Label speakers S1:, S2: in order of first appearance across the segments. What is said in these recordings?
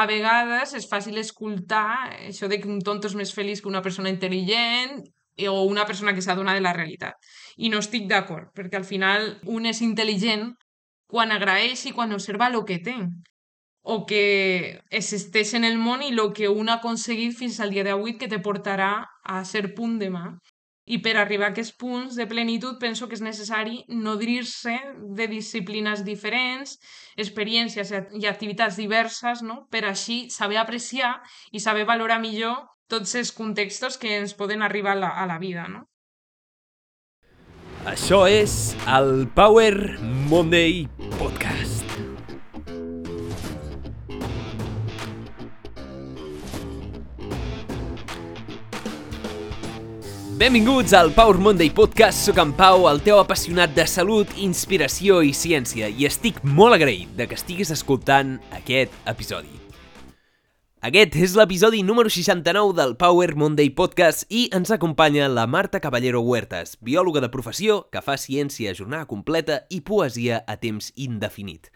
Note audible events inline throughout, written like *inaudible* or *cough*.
S1: a vegades és fàcil escoltar això de que un tonto és més feliç que una persona intel·ligent o una persona que s'adona de la realitat. I no estic d'acord, perquè al final un és intel·ligent quan agraeix i quan observa el que té o que existeix en el món i el que un ha aconseguit fins al dia d'avui que te portarà a ser punt demà. I per arribar a aquests punts de plenitud penso que és necessari nodrir-se de disciplines diferents, experiències i activitats diverses, no? per així saber apreciar i saber valorar millor tots els contextos que ens poden arribar a la, a la vida. No?
S2: Això és el Power Monday Podcast. Benvinguts al Power Monday Podcast, sóc en Pau, el teu apassionat de salut, inspiració i ciència, i estic molt agraït de que estiguis escoltant aquest episodi. Aquest és l'episodi número 69 del Power Monday Podcast i ens acompanya la Marta Caballero Huertas, biòloga de professió que fa ciència a jornada completa i poesia a temps indefinit.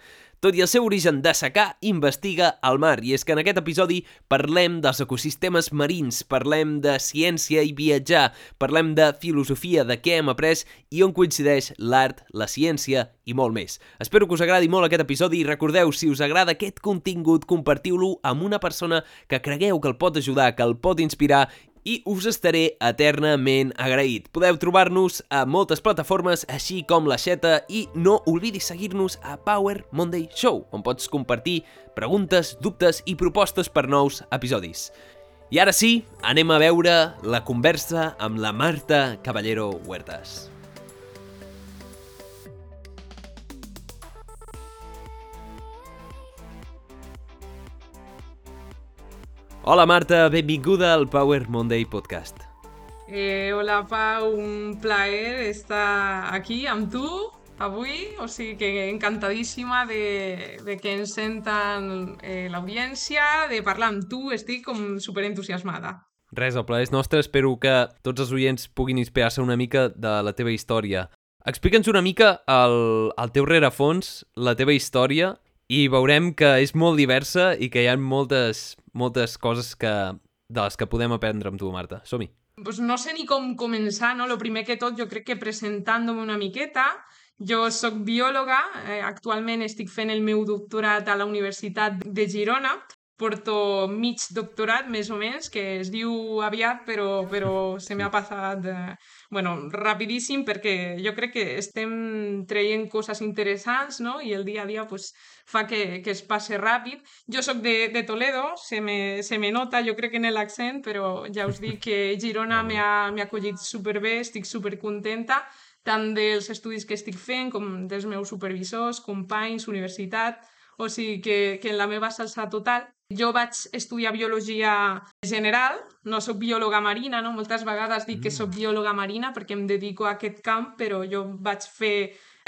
S2: Tot i el seu origen de secà, investiga el mar. I és que en aquest episodi parlem dels ecosistemes marins, parlem de ciència i viatjar, parlem de filosofia, de què hem après i on coincideix l'art, la ciència i molt més. Espero que us agradi molt aquest episodi i recordeu, si us agrada aquest contingut, compartiu-lo amb una persona que cregueu que el pot ajudar, que el pot inspirar i us estaré eternament agraït. Podeu trobar-nos a moltes plataformes, així com la Xeta, i no oblidis seguir-nos a Power Monday Show, on pots compartir preguntes, dubtes i propostes per nous episodis. I ara sí, anem a veure la conversa amb la Marta Caballero Huertas. Hola Marta, benvinguda al Power Monday Podcast.
S1: Eh, hola Pau, un plaer estar aquí amb tu avui, o sigui que encantadíssima de, de que ens senten eh, l'audiència, de parlar amb tu, estic com superentusiasmada.
S2: Res, el plaer és nostre, espero que tots els oients puguin inspirar-se una mica de la teva història. Explica'ns una mica el, el teu rerefons, la teva història, i veurem que és molt diversa i que hi ha moltes, moltes coses que, de les que podem aprendre amb tu, Marta. Som-hi.
S1: Pues no sé ni com començar, no? Lo primer que tot, jo crec que presentant-me una miqueta, jo sóc biòloga, eh, actualment estic fent el meu doctorat a la Universitat de Girona, porto mig doctorat, més o menys, que es diu aviat, però, però se m'ha passat eh, bueno, rapidíssim perquè jo crec que estem traient coses interessants no? i el dia a dia pues, fa que, que es passe ràpid. Jo sóc de, de Toledo, se me, se me nota, jo crec que en l'accent, però ja us dic que Girona *laughs* m'ha acollit superbé, estic supercontenta, tant dels estudis que estic fent com dels meus supervisors, companys, universitat, o sigui que, que en la meva salsa total jo vaig estudiar biologia general, no sóc biòloga marina, no? moltes vegades dic que sóc mm. biòloga marina perquè em dedico a aquest camp, però jo vaig fer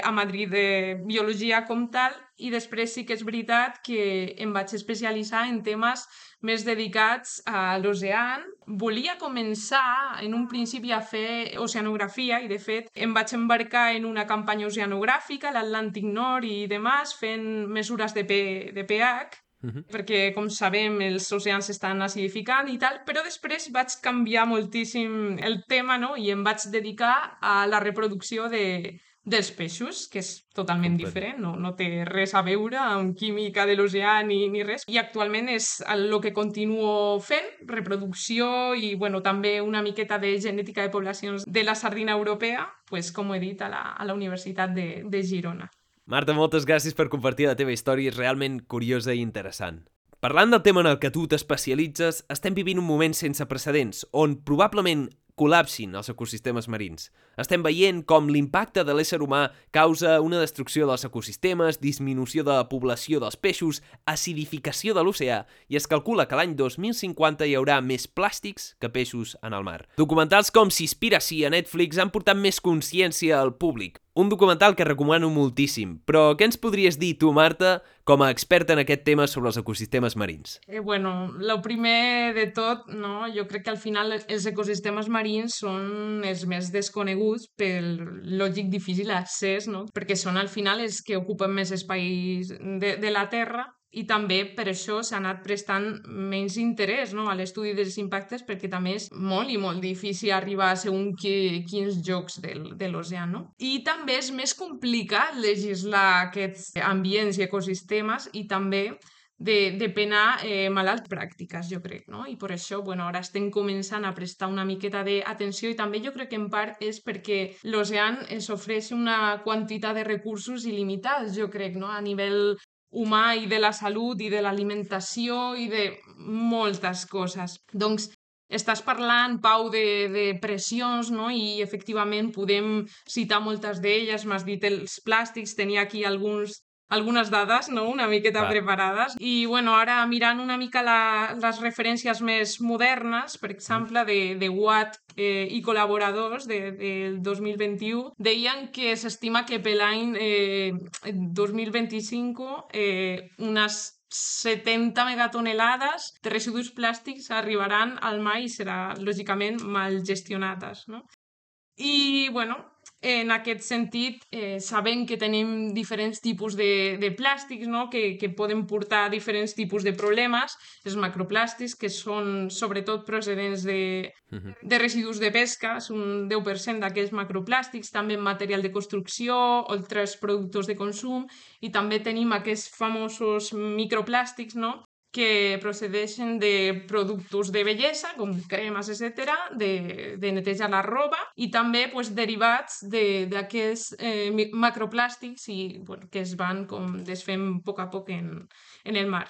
S1: a Madrid de biologia com tal i després sí que és veritat que em vaig especialitzar en temes més dedicats a l'oceà. Volia començar en un principi a fer oceanografia i de fet em vaig embarcar en una campanya oceanogràfica l'Atlàntic Nord i demás fent mesures de, P, de pH Uh -huh. perquè, com sabem, els oceans s'estan acidificant i tal, però després vaig canviar moltíssim el tema no? i em vaig dedicar a la reproducció de, dels peixos, que és totalment Complet. diferent, no, no té res a veure amb química de l'oceà ni, ni res. I actualment és el que continuo fent, reproducció i bueno, també una miqueta de genètica de poblacions de la sardina europea, pues, com he dit, a la, a la Universitat de, de Girona.
S2: Marta, moltes gràcies per compartir la teva història, és realment curiosa i interessant. Parlant del tema en el que tu t'especialitzes, estem vivint un moment sense precedents, on probablement col·lapsin els ecosistemes marins. Estem veient com l'impacte de l'ésser humà causa una destrucció dels ecosistemes, disminució de la població dels peixos, acidificació de l'oceà, i es calcula que l'any 2050 hi haurà més plàstics que peixos en el mar. Documentals com Sispiracy a Netflix han portat més consciència al públic, un documental que recomano moltíssim, però què ens podries dir tu, Marta, com a experta en aquest tema sobre els ecosistemes marins?
S1: Eh, bueno, el primer de tot, no? jo crec que al final els ecosistemes marins són els més desconeguts pel lògic difícil accés, no? perquè són al final els que ocupen més espais de, de la Terra i també per això s'ha anat prestant menys interès no? a l'estudi dels impactes perquè també és molt i molt difícil arribar a segons quins jocs del, de l'oceà. No? I també és més complicat legislar aquests ambients i ecosistemes i també de, de penar eh, malalt pràctiques, jo crec, no? I per això, bueno, ara estem començant a prestar una miqueta d'atenció i també jo crec que en part és perquè l'oceà es ofereix una quantitat de recursos il·limitats, jo crec, no? A nivell humà i de la salut i de l'alimentació i de moltes coses. Doncs estàs parlant, Pau, de, de pressions, no? I efectivament podem citar moltes d'elles, m'has dit els plàstics, tenia aquí alguns algunes dades, no?, una miqueta Clar. preparades. I, bueno, ara mirant una mica la, les referències més modernes, per exemple, de, de Watt eh, i col·laboradors del de 2021, deien que s'estima que per l'any eh, 2025 eh, unes 70 megatonelades de residus plàstics arribaran al mar i serà, lògicament, mal gestionades, no? I, bueno, en aquest sentit, eh, sabem que tenim diferents tipus de, de plàstics no? que, que poden portar diferents tipus de problemes. Els macroplàstics, que són sobretot procedents de, de residus de pesca, és un 10% d'aquests macroplàstics, també material de construcció, altres productes de consum, i també tenim aquests famosos microplàstics, no? Que procedeixen de productes de bellesa, com cremes, etc., de, de netejar la roba, i també pues, derivats d'aquests de, eh, macroplàstics i, bueno, que es van com desfent a poc a poc en, en el mar.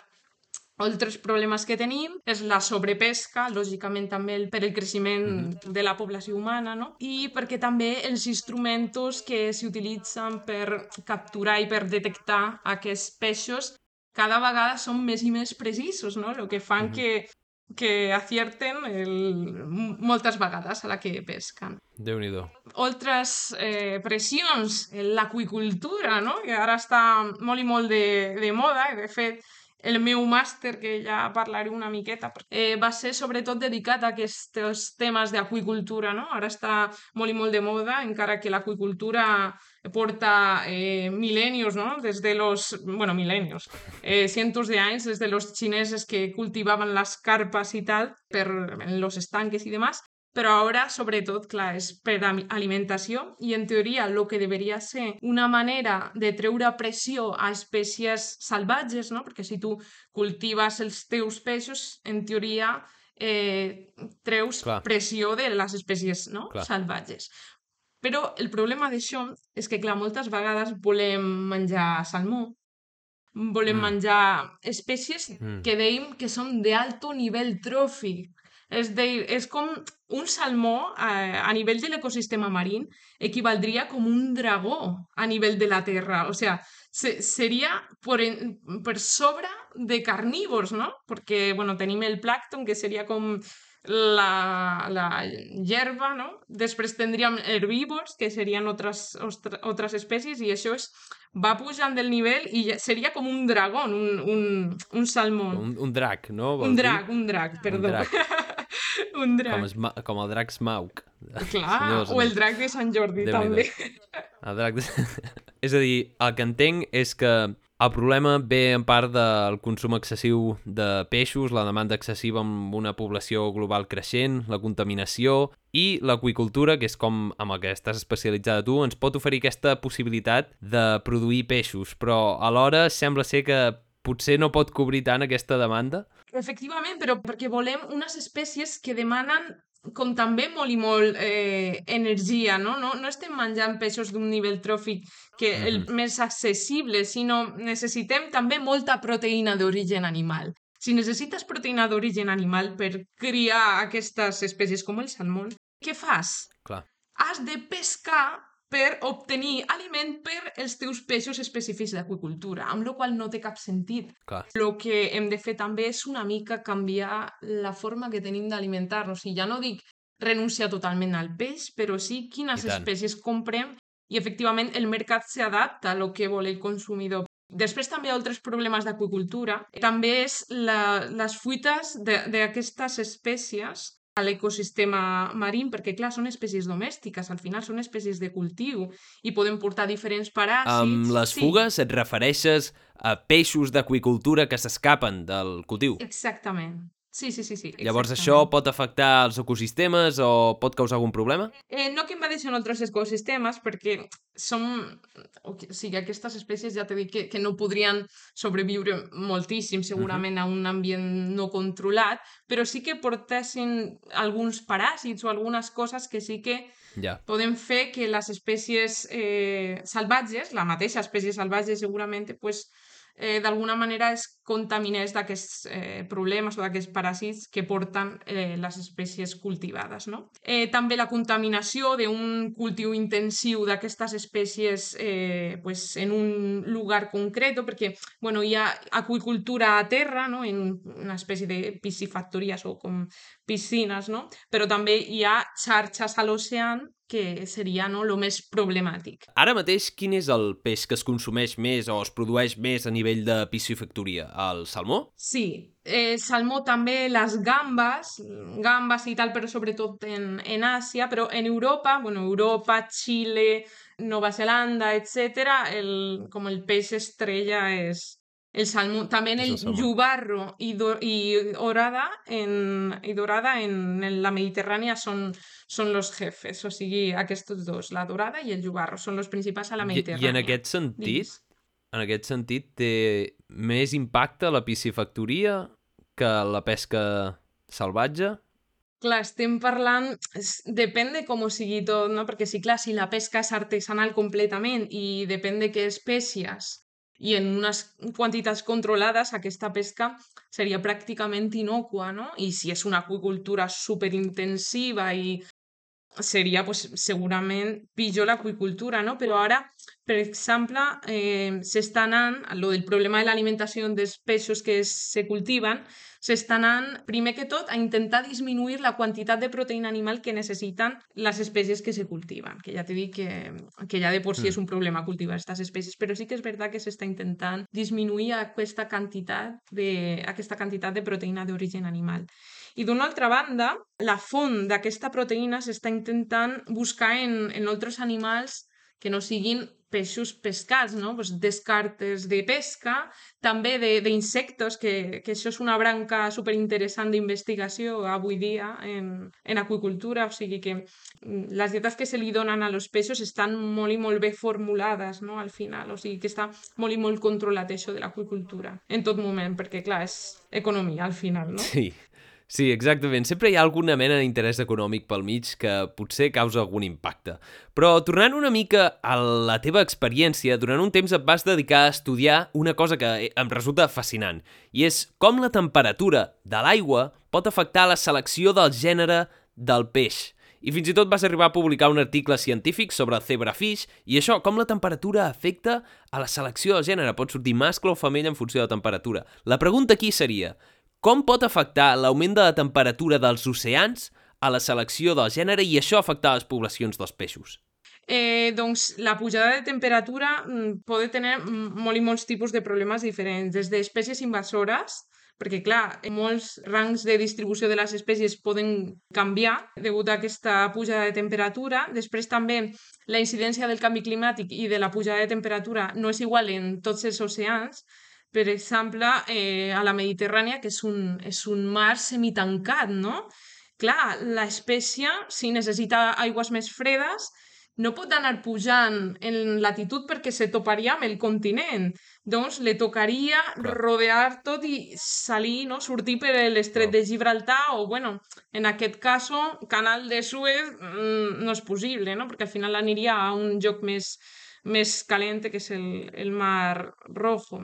S1: Altres problemes que tenim és la sobrepesca, lògicament també el, per el creixement mm -hmm. de la població humana, no? i perquè també els instruments que s'utilitzen per capturar i per detectar aquests peixos cada vegada són més i més precisos, no? El que fan mm -hmm. que, que acierten el, moltes vegades a la que pesquen.
S2: déu nhi
S1: Altres eh, pressions, l'aquicultura, no? que ara està molt i molt de, de moda, i de fet el meu màster, que ja parlaré una miqueta, eh, va ser sobretot dedicat a aquests temes d'aquicultura, no? Ara està molt i molt de moda, encara que l'aquicultura porta eh, milenios, ¿no? Desde los, bueno, milenios, eh, cientos de años, desde los chineses que cultivaban las carpas y tal, per, en los estanques y demás, però ara, sobretot, clar, és per alimentació i, en teoria, el que deveria ser una manera de treure pressió a espècies salvatges, no? perquè si tu cultives els teus peixos, en teoria, eh, treus clar. pressió de les espècies no? salvatges. Però el problema d'això és que, clar, moltes vegades volem menjar salmó, volem mm. menjar espècies mm. que deim que són d'alto nivell tròfic, és, de, és com un salmó a, eh, a nivell de l'ecosistema marín equivaldria com un dragó a nivell de la terra. O sea, se, seria per, per sobre de carnívors, no? Perquè, bueno, tenim el plàcton, que seria com la, la hierba, no? Després tindríem herbívors, que serien altres, altres espècies, i això és, va pujant del nivell i seria com un dragó, un, un, un salmó.
S2: Un, un drac, no?
S1: un drac, dir? un drac, perdó. Un drac. *laughs* un drac.
S2: Com, esma, com el drac Smaug.
S1: Clar, *laughs* Senyors, o el drac de Sant Jordi, també.
S2: El drac de... *laughs* és a dir, el que entenc és que el problema ve en part del consum excessiu de peixos, la demanda excessiva amb una població global creixent, la contaminació i l'aqüicultura, que és com amb el que estàs especialitzada tu, ens pot oferir aquesta possibilitat de produir peixos, però alhora sembla ser que potser no pot cobrir tant aquesta demanda?
S1: Efectivament, però perquè volem unes espècies que demanen com també molt i molt eh, energia, no? no? No estem menjant peixos d'un nivell tròfic que el més accessible, sinó necessitem també molta proteïna d'origen animal. Si necessites proteïna d'origen animal per criar aquestes espècies com el salmó, què fas?
S2: Clar.
S1: Has de pescar per obtenir aliment per els teus peixos específics d'aquacultura, amb la qual no té cap sentit. El que hem de fer també és una mica canviar la forma que tenim d'alimentar-nos. I ja no dic renunciar totalment al peix, però sí quines espècies comprem i efectivament el mercat s'adapta a lo que vol el consumidor. Després també altres problemes d'aquacultura. També és la, les fuites d'aquestes espècies a l'ecosistema marín, perquè clar, són espècies domèstiques, al final són espècies de cultiu i poden portar diferents paràsits.
S2: Amb les sí. fugues et refereixes a peixos d'aquacultura que s'escapen del cultiu.
S1: Exactament. Sí, sí, sí, sí.
S2: Llavors això pot afectar els ecosistemes o pot causar algun problema?
S1: Eh, no que invadeixen altres ecosistemes perquè som... O sigui, aquestes espècies ja t'he dit que, que no podrien sobreviure moltíssim segurament uh -huh. a un ambient no controlat, però sí que portessin alguns paràsits o algunes coses que sí que
S2: Ja.
S1: poden fer que les espècies eh, salvatges, la mateixa espècie salvatge segurament, pues, eh, d'alguna manera es contaminés d'aquests eh, problemes o d'aquests paràsits que porten eh, les espècies cultivades. No? Eh, també la contaminació d'un cultiu intensiu d'aquestes espècies eh, pues, en un lugar concret, perquè bueno, hi ha aquicultura a terra, no? en una espècie de piscifactories o com piscines, no? però també hi ha xarxes a l'oceà que seria no, el més problemàtic.
S2: Ara mateix, quin és el peix que es consumeix més o es produeix més a nivell de piscifactoria? El salmó?
S1: Sí, eh, salmó també, les gambes, gambes i tal, però sobretot en, en Àsia, però en Europa, bueno, Europa, Xile, Nova Zelanda, etc., el, com el peix estrella és el salmó. També en
S2: És
S1: el, llubarro i, do, i, dorada en, i dorada en, en la Mediterrània són, són los jefes, o sigui, aquests dos, la dorada i el llubarro, són els principals a la
S2: I,
S1: Mediterrània.
S2: I en aquest sentit,
S1: Digues.
S2: en aquest sentit, té més impacte la piscifactoria que la pesca salvatge?
S1: Clar, estem parlant... Depèn de com ho sigui tot, no? Perquè sí, clar, si la pesca és artesanal completament i depèn de què espècies i en unes quantitats controlades, aquesta pesca seria pràcticament innocua, no? I si és una aqüicultura superintensiva i seria pues, segurament pitjor l'aqüicultura, no? Però ara, per exemple, eh, s'està anant, lo del problema de l'alimentació dels peixos que es, se cultiven, s'està anant, primer que tot, a intentar disminuir la quantitat de proteïna animal que necessiten les espècies que se cultiven, que ja t'he dit que, que ja de por si
S2: Mm.
S1: és un problema cultivar aquestes espècies, però sí que és veritat que s'està intentant disminuir aquesta quantitat de, aquesta quantitat de proteïna d'origen animal. I d'una altra banda, la font d'aquesta proteïna s'està intentant buscar en, en altres animals que no siguin peixos pescats, no? Pues descartes de pesca, també d'insectes, que, que això és una branca superinteressant d'investigació avui dia en, en aqüicultura, o sigui que mm, les dietes que se li donen a los peixos estan molt i molt bé formulades, no?, al final, o sigui que està molt i molt controlat això de l'aqüicultura en tot moment, perquè clar, és economia al final, no?
S2: Sí, sí, exactament. Sempre hi ha alguna mena d'interès econòmic pel mig que potser causa algun impacte. Però tornant una mica a la teva experiència, durant un temps et vas dedicar a estudiar una cosa que em resulta fascinant, i és com la temperatura de l'aigua pot afectar la selecció del gènere del peix. I fins i tot vas arribar a publicar un article científic sobre zebrafish i això, com la temperatura afecta a la selecció del gènere. Pot sortir mascle o femella en funció de la temperatura. La pregunta aquí seria, com pot afectar l'augment de la temperatura dels oceans a la selecció del gènere i això afectar les poblacions dels peixos?
S1: Eh, doncs la pujada de temperatura mm, pot tenir molt i molts tipus de problemes diferents, des d'espècies invasores, perquè clar, molts rangs de distribució de les espècies poden canviar degut a aquesta pujada de temperatura. Després també la incidència del canvi climàtic i de la pujada de temperatura no és igual en tots els oceans. Per exemple, eh, a la Mediterrània, que és un, és un mar semitancat, no? Clar, l'espècie, si necessita aigües més fredes, no pot anar pujant en latitud perquè se toparia amb el continent. Doncs li tocaria
S2: Clar.
S1: rodear tot i salir, no? sortir per l'estret de Gibraltar o, bueno, en aquest cas, canal de Suez mm, no és possible, no? perquè al final aniria a un lloc més, més calent que és el, el Mar Rojo.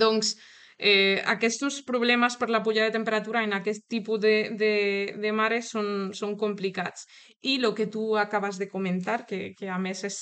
S1: Doncs eh, aquests problemes per la pujada de temperatura en aquest tipus de, de, de mares són, són complicats. I el que tu acabes de comentar, que, que a més és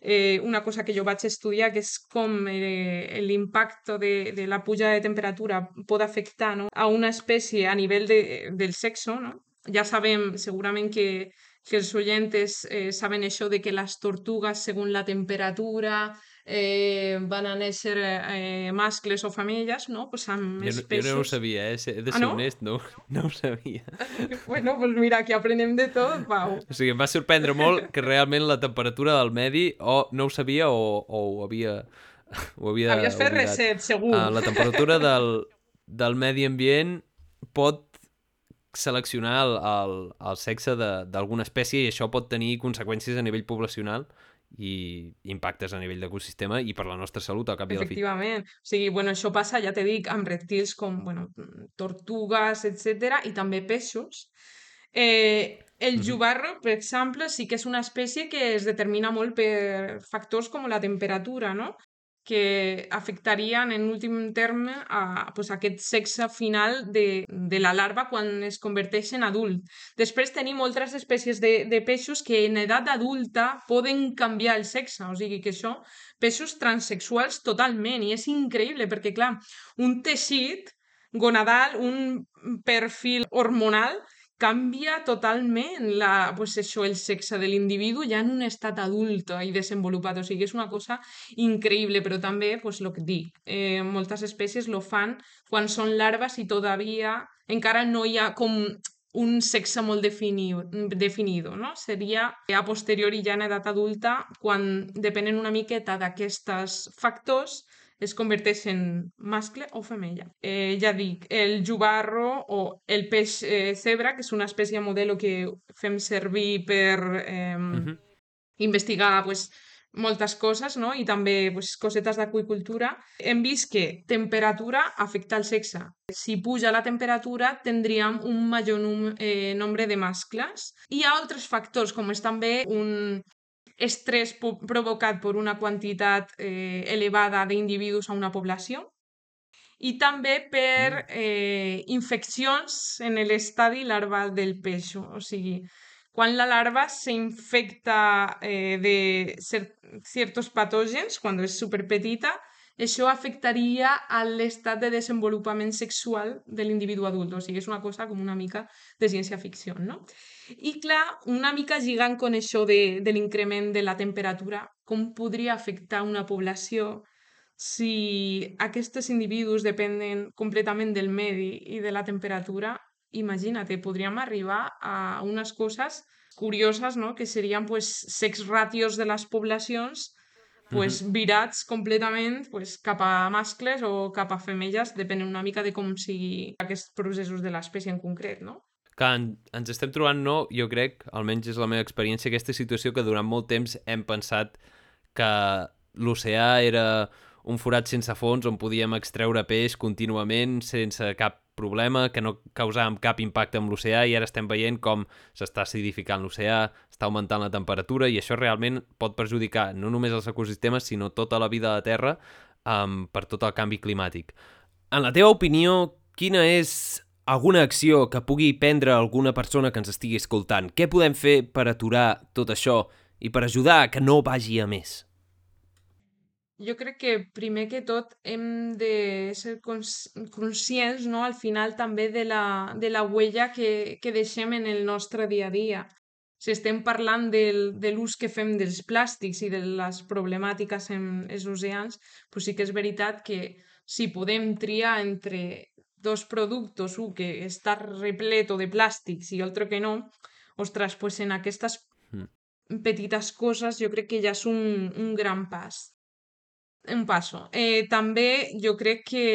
S1: eh, una cosa que jo vaig estudiar, que és com eh, l'impacte de, de la pujada de temperatura pot afectar no? a una espècie a nivell de, del sexo. No? Ja sabem segurament que, que els oyentes eh, saben això de que les tortugues, segons la temperatura, eh, van a néixer eh, mascles o femelles, no? Pues amb
S2: Jo,
S1: els
S2: no- jo
S1: peixos...
S2: no ho sabia, eh? He de
S1: Ah,
S2: ser
S1: no?
S2: honest, no, *laughs* no ho sabia. *laughs*
S1: Bueno, pues mira, aquí aprenem de tot, Pau.
S2: O sigui, em va sorprendre molt que realment la temperatura del medi o no ho sabia o, o ho havia *laughs* Ho havia
S1: Havies fet
S2: oblidat.
S1: reset, segur.
S2: Uh, la temperatura del, del medi ambient pot seleccionar el, el, el sexe de- d'alguna espècie i això pot tenir conseqüències a nivell poblacional i impactes a nivell d'ecosistema i per la nostra salut al cap i a la fi.
S1: Efectivament. O sigui, bueno, això passa, ja te dic, amb reptils com bueno, tortugues, etc i també peixos. Eh, el jubarro, per exemple, sí que és una espècie que es determina molt per factors com la temperatura, no? Que afectarien en últim terme a pues, aquest sexe final de, de la larva quan es converteix en adult. Després tenim altres espècies de, de peixos que en edat adulta poden canviar el sexe, o sigui que això, peixos transexuals totalment, i és increïble perquè, clar, un teixit gonadal, un perfil hormonal, canvia totalment la, pues això, el sexe de l'individu ja en un estat adult i desenvolupat. O sigui, és una cosa increïble, però també, pues, el que dic, eh, moltes espècies lo fan quan són larves i todavía encara no hi ha com un sexe molt definido, definido no? Seria a posteriori ja en edat adulta quan depenen una miqueta d'aquests factors es converteix en mascle o femella. Eh, ja dic, el jubarro o el peix eh, cebra, que és una espècie modelo que fem servir per eh,
S2: Mhm.
S1: investigar pues, moltes coses, no? I també pues, cosetes d'aqüicultura. Hem vist que temperatura afecta el sexe. Si puja la temperatura, tindríem un major num eh, nombre de mascles. Hi ha altres factors, com és també un estrès po- provocat per una quantitat eh, elevada d'individus a una població i també per eh, infeccions en l'estadi larval del peix. O sigui, quan la larva s'infecta eh, de cer ciertos patògens, quan és superpetita, això afectaria a l'estat de desenvolupament sexual de l'individu adult. O sigui, és una cosa com una mica de ciència-ficció, no? I clar, una mica lligant con això de, de l'increment de la temperatura, com podria afectar una població si aquests individus depenen completament del medi i de la temperatura, imagina't, podríem arribar a unes coses curioses, no? que serien pues, sex ratios de les poblacions pues, virats completament pues, cap a mascles o cap a femelles, depenent una mica de com sigui aquests processos de l'espècie en concret, no?
S2: que en, ens estem trobant, no, jo crec, almenys és la meva experiència, aquesta situació que durant molt temps hem pensat que l'oceà era un forat sense fons on podíem extreure peix contínuament sense cap problema, que no causàvem cap impacte amb l'oceà i ara estem veient com s'està acidificant l'oceà, està augmentant la temperatura i això realment pot perjudicar no només els ecosistemes, sinó tota la vida de la Terra um, per tot el canvi climàtic. En la teva opinió, quina és alguna acció que pugui prendre alguna persona que ens estigui escoltant? Què podem fer per aturar tot això i per ajudar que no vagi a més?
S1: Jo crec que primer que tot hem de ser cons conscients, no?, al final també de la, de la huella que, que deixem en el nostre dia a dia. Si estem parlant del, de l'ús que fem dels plàstics i de les problemàtiques en els oceans, pues sí que és veritat que si podem triar entre dos productes, un que està repleto de plàstics i l'altre que no, ostres, pues en aquestes
S2: Mm.
S1: petites coses jo crec que ja és un, un gran pas un passo. Eh, també jo crec que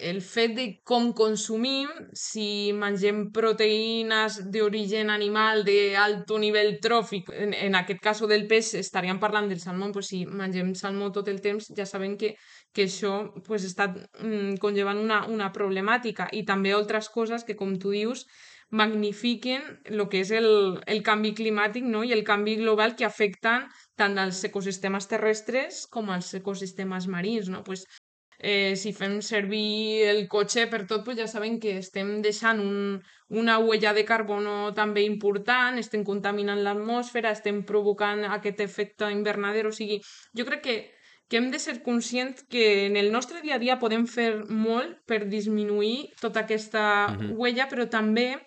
S1: el fet de com consumim, si mengem proteïnes d'origen animal d'alt nivell tròfic, en, en aquest cas del peix estaríem parlant del salmó, pues si mengem salmó tot el temps ja sabem que, que això pues, està mm, conllevant una, una problemàtica i també altres coses que, com tu dius, magnifiquen el que és el, el canvi climàtic no? i el canvi global que afecten tant als ecosistemes terrestres com als ecosistemes marins. No? Pues, eh, si fem servir el cotxe per tot, pues ja sabem que estem deixant un, una huella de carbono també important, estem contaminant l'atmosfera, estem provocant aquest efecte invernader, o sigui, jo crec que que hem de ser conscients que en el nostre dia a dia podem fer molt per disminuir tota aquesta
S2: Mhm.
S1: huella, però també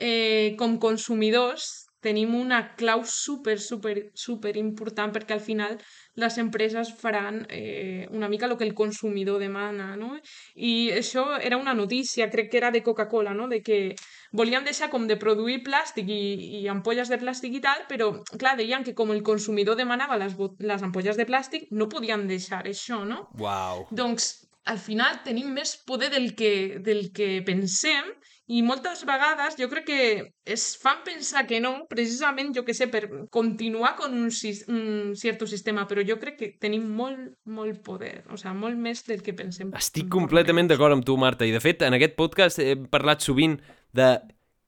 S1: eh, com consumidors tenim una clau super, super, super important perquè al final les empreses faran eh, una mica el que el consumidor demana, no? I això era una notícia, crec que era de Coca-Cola, no? De que volien deixar com de produir plàstic i, i ampolles de plàstic i tal, però clar, deien que com el consumidor demanava les, les ampolles de plàstic, no podien deixar això, no?
S2: Wow.
S1: Doncs al final tenim més poder del que, del que pensem i moltes vegades jo crec que es fan pensar que no, precisament, jo que sé, per continuar con un, un cert sistema, però jo crec que tenim molt, molt poder, o sigui, molt més del que pensem.
S2: Estic completament d'acord amb tu, Marta, i de fet, en aquest podcast he parlat sovint de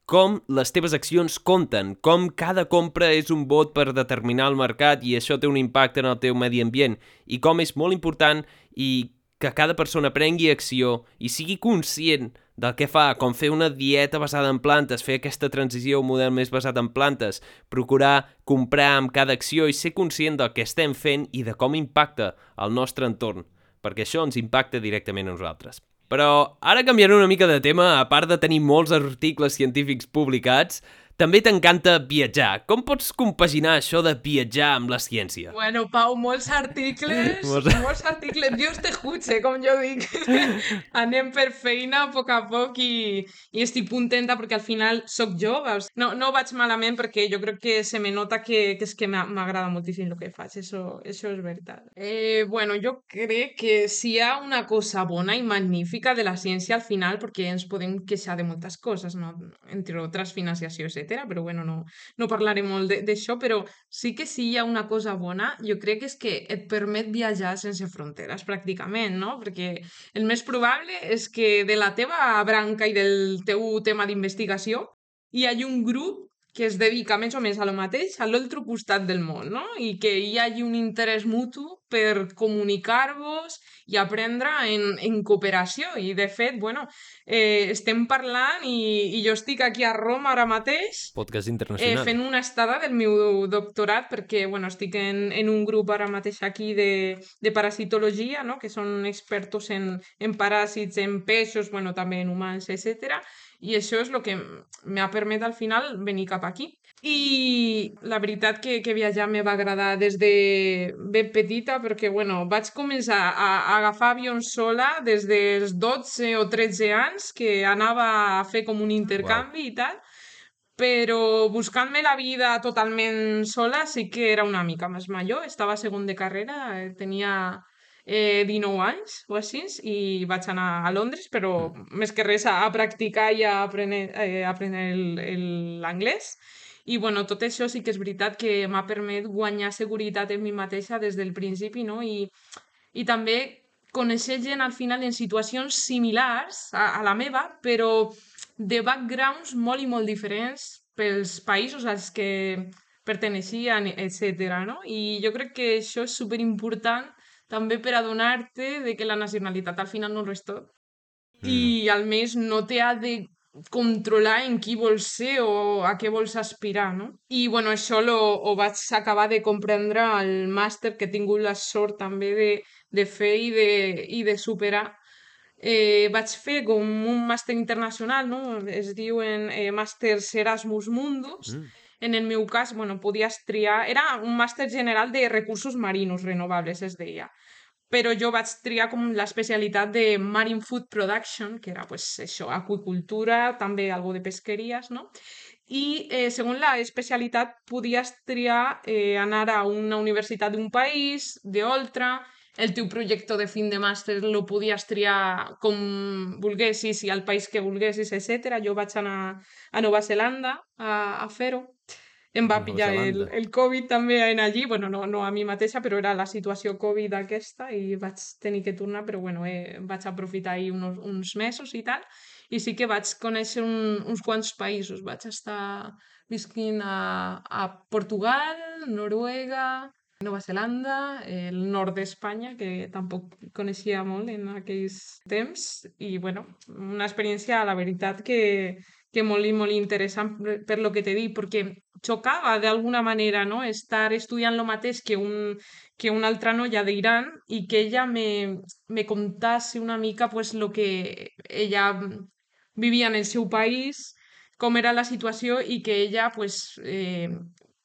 S2: com les teves accions compten, com cada compra és un vot per determinar el mercat i això té un impacte en el teu medi ambient, i com és molt important i que cada persona prengui acció i sigui conscient del que fa, com fer una dieta basada en plantes, fer aquesta transició a un model més basat en plantes, procurar comprar amb cada acció i ser conscient del que estem fent i de com impacta el nostre entorn, perquè això ens impacta directament a nosaltres. Però ara canviaré una mica de tema, a part de tenir molts articles científics publicats, també t'encanta viatjar. Com pots compaginar això de viatjar amb la ciència?
S1: Bueno, Pau, molts articles, molts, molts articles. Dios te escuche, com jo dic. *laughs* Anem per feina a poc a poc i, i estic contenta perquè al final sóc jo. Veus? No, no vaig malament perquè jo crec que se me nota que, que és que m'agrada moltíssim el que faig, això, això és veritat. Eh, bueno, jo crec que si hi ha una cosa bona i magnífica de la ciència al final, perquè ens podem queixar de moltes coses, no? entre altres financiació, etc però bueno, no, no parlaré molt d'això, però sí que sí hi ha una cosa bona, jo crec que és que et permet viatjar sense fronteres, pràcticament, no? Perquè el més probable és que de la teva branca i del teu tema d'investigació hi hagi un grup que es dedica més o més a lo mateix a l'altre costat del món, no? I que hi hagi un interès mutu per comunicar-vos i aprendre en, en cooperació. I, de fet, bueno, eh, estem parlant i, i jo estic aquí a Roma ara mateix
S2: Podcast internacional.
S1: Eh, fent una estada del meu doctorat perquè, bueno, estic en, en un grup ara mateix aquí de, de parasitologia, no? que són expertos en, en paràsits, en peixos, bueno, també en humans, etc i això és el que m'ha permès al final venir cap aquí. I la veritat que, que viatjar me va agradar des de ben petita perquè, bueno, vaig començar a, a agafar avions sola des dels 12 o 13 anys, que anava a fer com un intercanvi wow. i tal, però buscant-me la vida totalment sola sí que era una mica més major, estava segon de carrera, eh, tenia eh, 19 anys o així i vaig anar a Londres, però més que res a, a practicar i a eh, aprendre l'anglès. I bueno, tot això sí que és veritat que m'ha permès guanyar seguretat en mi mateixa des del principi, no? I, i també conèixer gent al final en situacions similars a, a la meva, però de backgrounds molt i molt diferents pels països als que perteneixien, etc. No? I jo crec que això és superimportant també per adonar-te de que la nacionalitat al final no ho és tot. Mm. I al més no te ha de controlar en qui vols ser o a què vols aspirar, no? I, bueno, això lo, ho vaig acabar de comprendre al màster que he tingut la sort també de, de fer i de, i de superar. Eh, vaig fer com un màster internacional, no? Es diuen eh, màsters Erasmus Mundus, mm en el meu cas, bueno, podies triar... Era un màster general de recursos marinos renovables, es deia. Però jo vaig triar com l'especialitat de Marine Food Production, que era pues, això, aquicultura, també algo de pesqueries, no? I eh, segons la especialitat podies triar eh, anar a una universitat d'un país, d'altre, el teu projecte de fin de màster lo podies triar com volguessis i al país que volguessis, etc. Jo vaig anar a Nova Zelanda a, a fer-ho em va pillar el, el Covid també en allí, bueno, no, no a mi mateixa, però era la situació Covid aquesta i vaig tenir que tornar, però bueno, eh, vaig aprofitar ahir uns, uns mesos i tal, i sí que vaig conèixer un, uns quants països, vaig estar visquint a, a Portugal, Noruega, Nova Zelanda, el nord d'Espanya, que tampoc coneixia molt en aquells temps, i bueno, una experiència, la veritat, que, que molt i molt interessant per, per lo que t'he dit, perquè xocava d'alguna manera no? estar estudiant el mateix que, un, que una altra noia d'Iran i que ella me, me contase una mica pues, lo que ella vivia en el seu país, com era la situació i que ella pues, eh,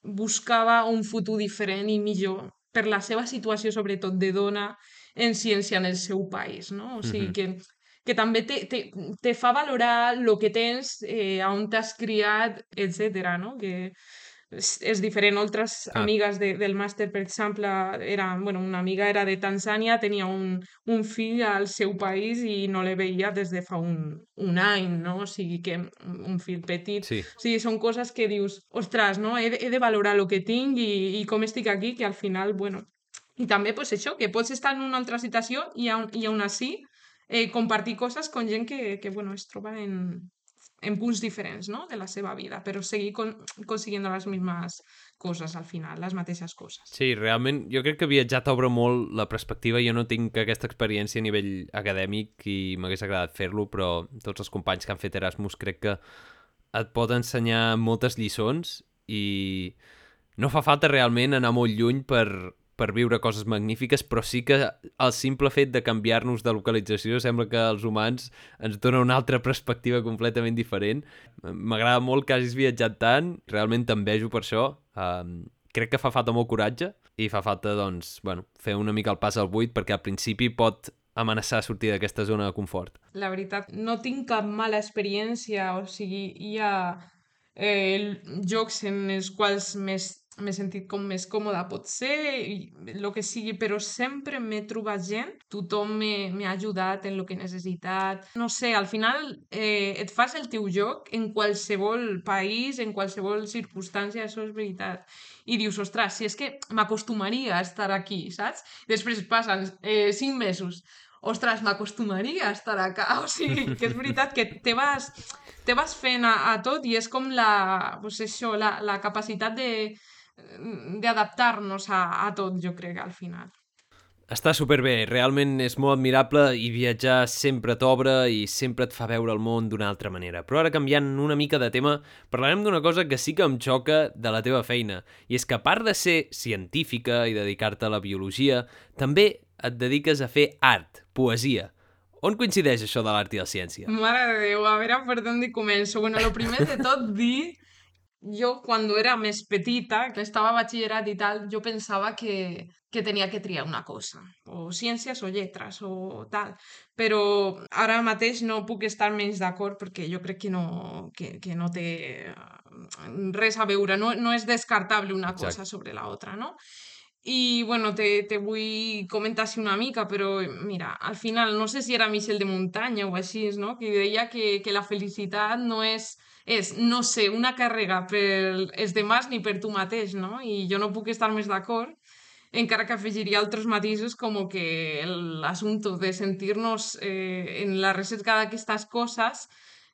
S1: buscava un futur diferent i millor per la seva situació, sobretot de dona, en ciència en el seu país. No? O sigui mm -hmm. que que també te, te, te fa valorar el que tens, eh, on t'has criat, etc. no? Que és, és diferent. Altres
S2: Ah.
S1: amigues de, del màster, per exemple, era, bueno, una amiga era de Tanzània, tenia un, un fill al seu país i no le veia des de fa un, un any, no? O sigui que un fill petit.
S2: Sí.
S1: O sigui, són coses que dius, ostres, no? He he de valorar el que tinc i, i com estic aquí, que al final, bueno... I també, pues, això, que pots estar en una altra situació i, i aún així eh, compartir coses con gent que, que bueno, es troba en, en punts diferents no? de la seva vida, però seguir con, consiguiendo les mismes coses al final, les mateixes coses.
S2: Sí, realment, jo crec que viatjar t'obre molt la perspectiva. Jo no tinc aquesta experiència a nivell acadèmic i m'hagués agradat fer-lo, però tots els companys que han fet Erasmus crec que et pot ensenyar moltes lliçons i no fa falta realment anar molt lluny per, per viure coses magnífiques, però sí que el simple fet de canviar-nos de localització sembla que els humans ens dona una altra perspectiva completament diferent. M'agrada molt que hagis viatjat tant, realment t'envejo per això. Um, crec que fa falta molt coratge i fa falta, doncs, bueno, fer una mica el pas al buit perquè al principi pot amenaçar sortir d'aquesta zona de confort.
S1: La veritat, no tinc cap mala experiència, o sigui, hi ha eh, jocs en els quals més m'he sentit com més còmoda pot ser, i el que sigui, però sempre m'he trobat gent, tothom m'ha ajudat en el que he necessitat. No sé, al final eh, et fas el teu joc en qualsevol país, en qualsevol circumstància, això és veritat. I dius, ostres, si és que m'acostumaria a estar aquí, saps? Després passen eh, cinc mesos, ostres, m'acostumaria a estar acá. *laughs* O sigui, que és veritat que te vas, te vas fent a, a tot i és com la, pues això, la, la capacitat de d'adaptar-nos a, a tot, jo crec, al final.
S2: Està superbé, realment és molt admirable i viatjar sempre t'obre i sempre et fa veure el món d'una altra manera. Però ara canviant una mica de tema, parlarem d'una cosa que sí que em xoca de la teva feina, i és que a part de ser científica i dedicar-te a la biologia, també et dediques a fer art, poesia. On coincideix això de l'art i la ciència?
S1: Mare de Déu, a veure per on hi començo. Bueno, lo primer de tot dir jo quan era més petita, que estava a batxillerat i tal, jo pensava que, que tenia que triar una cosa, o ciències o lletres o tal, però ara mateix no puc estar menys d'acord perquè jo crec que no, que, que no té res a veure, no, no és descartable una cosa
S2: Exacte.
S1: sobre la otra, no? I, bueno, te, te vull comentar així una mica, però, mira, al final, no sé si era Michel de Muntanya o així, no? Que deia que, que la felicitat no és, és, no sé, una càrrega per els demás ni per tu mateix, no? I jo no puc estar més d'acord, encara que afegiria altres matisos com que l'assumpte de sentir-nos eh, en la recerca d'aquestes coses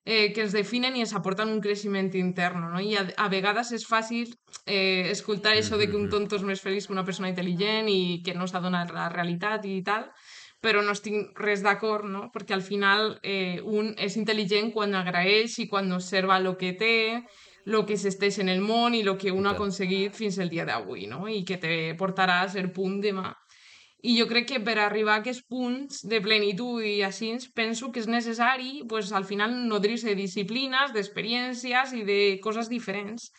S1: eh, que ens definen i ens aporten un creixement intern, no? I a, a vegades és fàcil eh, escoltar això de que un tonto és més feliç que una persona intel·ligent i que no s'adona la realitat i tal, però no estic res d'acord, no? Perquè al final eh, un és intel·ligent quan agraeix i quan observa el que té, el que existeix en el món i el que un ha aconseguit fins el dia d'avui, no? I que te portarà a ser punt demà. I jo crec que per arribar a aquests punts de plenitud i així, penso que és necessari, pues, al final, nodrir-se de disciplines, d'experiències i de coses diferents.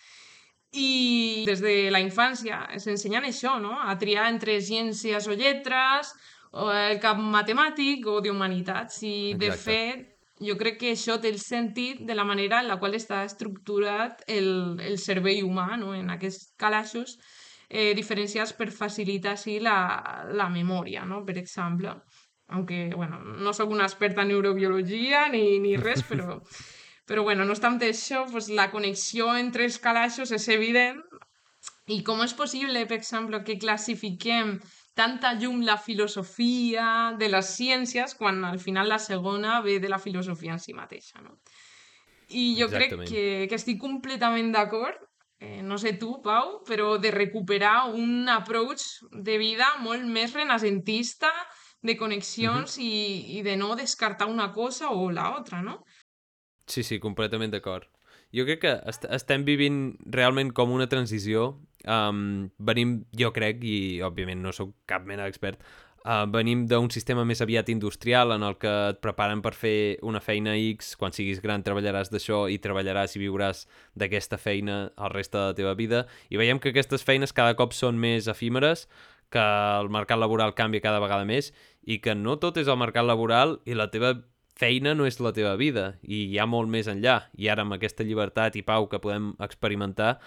S1: I des de la infància s'ensenyen això, no? A triar entre ciències o lletres, o el cap matemàtic o d'humanitats. I, de
S2: Exacte.
S1: fet, jo crec que això té el sentit de la manera en la qual està estructurat el, el cervell humà, no? en aquests calaixos eh, diferenciats per facilitar així la, la memòria, no? per exemple. Aunque, bueno, no sóc una experta en neurobiologia ni, ni res, *laughs* però, però bueno, no obstant això, pues, la connexió entre els calaixos és evident. I com és possible, per exemple, que classifiquem tanta llum la filosofia de les ciències quan al final la segona ve de la filosofia en si mateixa, no? I jo crec
S2: Exactament.
S1: que, que estic completament d'acord, eh, no sé tu, Pau, però de recuperar un approach de vida molt més renacentista, de connexions i, i de no descartar una cosa o la otra, no?
S2: Sí, sí, completament d'acord. Jo crec que est estem vivint realment com una transició. Um, venim, jo crec, i òbviament no sóc cap mena d'expert, uh, venim d'un sistema més aviat industrial en el que et preparen per fer una feina X, quan siguis gran treballaràs d'això i treballaràs i viuràs d'aquesta feina el reste de la teva vida, i veiem que aquestes feines cada cop són més efímeres, que el mercat laboral canvia cada vegada més i que no tot és el mercat laboral i la teva feina no és la teva vida. I hi ha molt més enllà. I ara amb aquesta llibertat i pau que podem experimentar,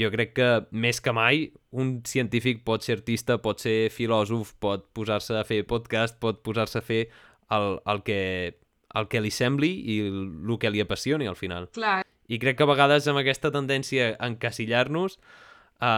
S2: jo crec que més que mai un científic pot ser artista, pot ser filòsof, pot posar-se a fer podcast, pot posar-se a fer el, el, que, el que li sembli i el, el que li apassioni al final.
S1: Clar.
S2: I crec que a vegades amb aquesta tendència a encasillar-nos, a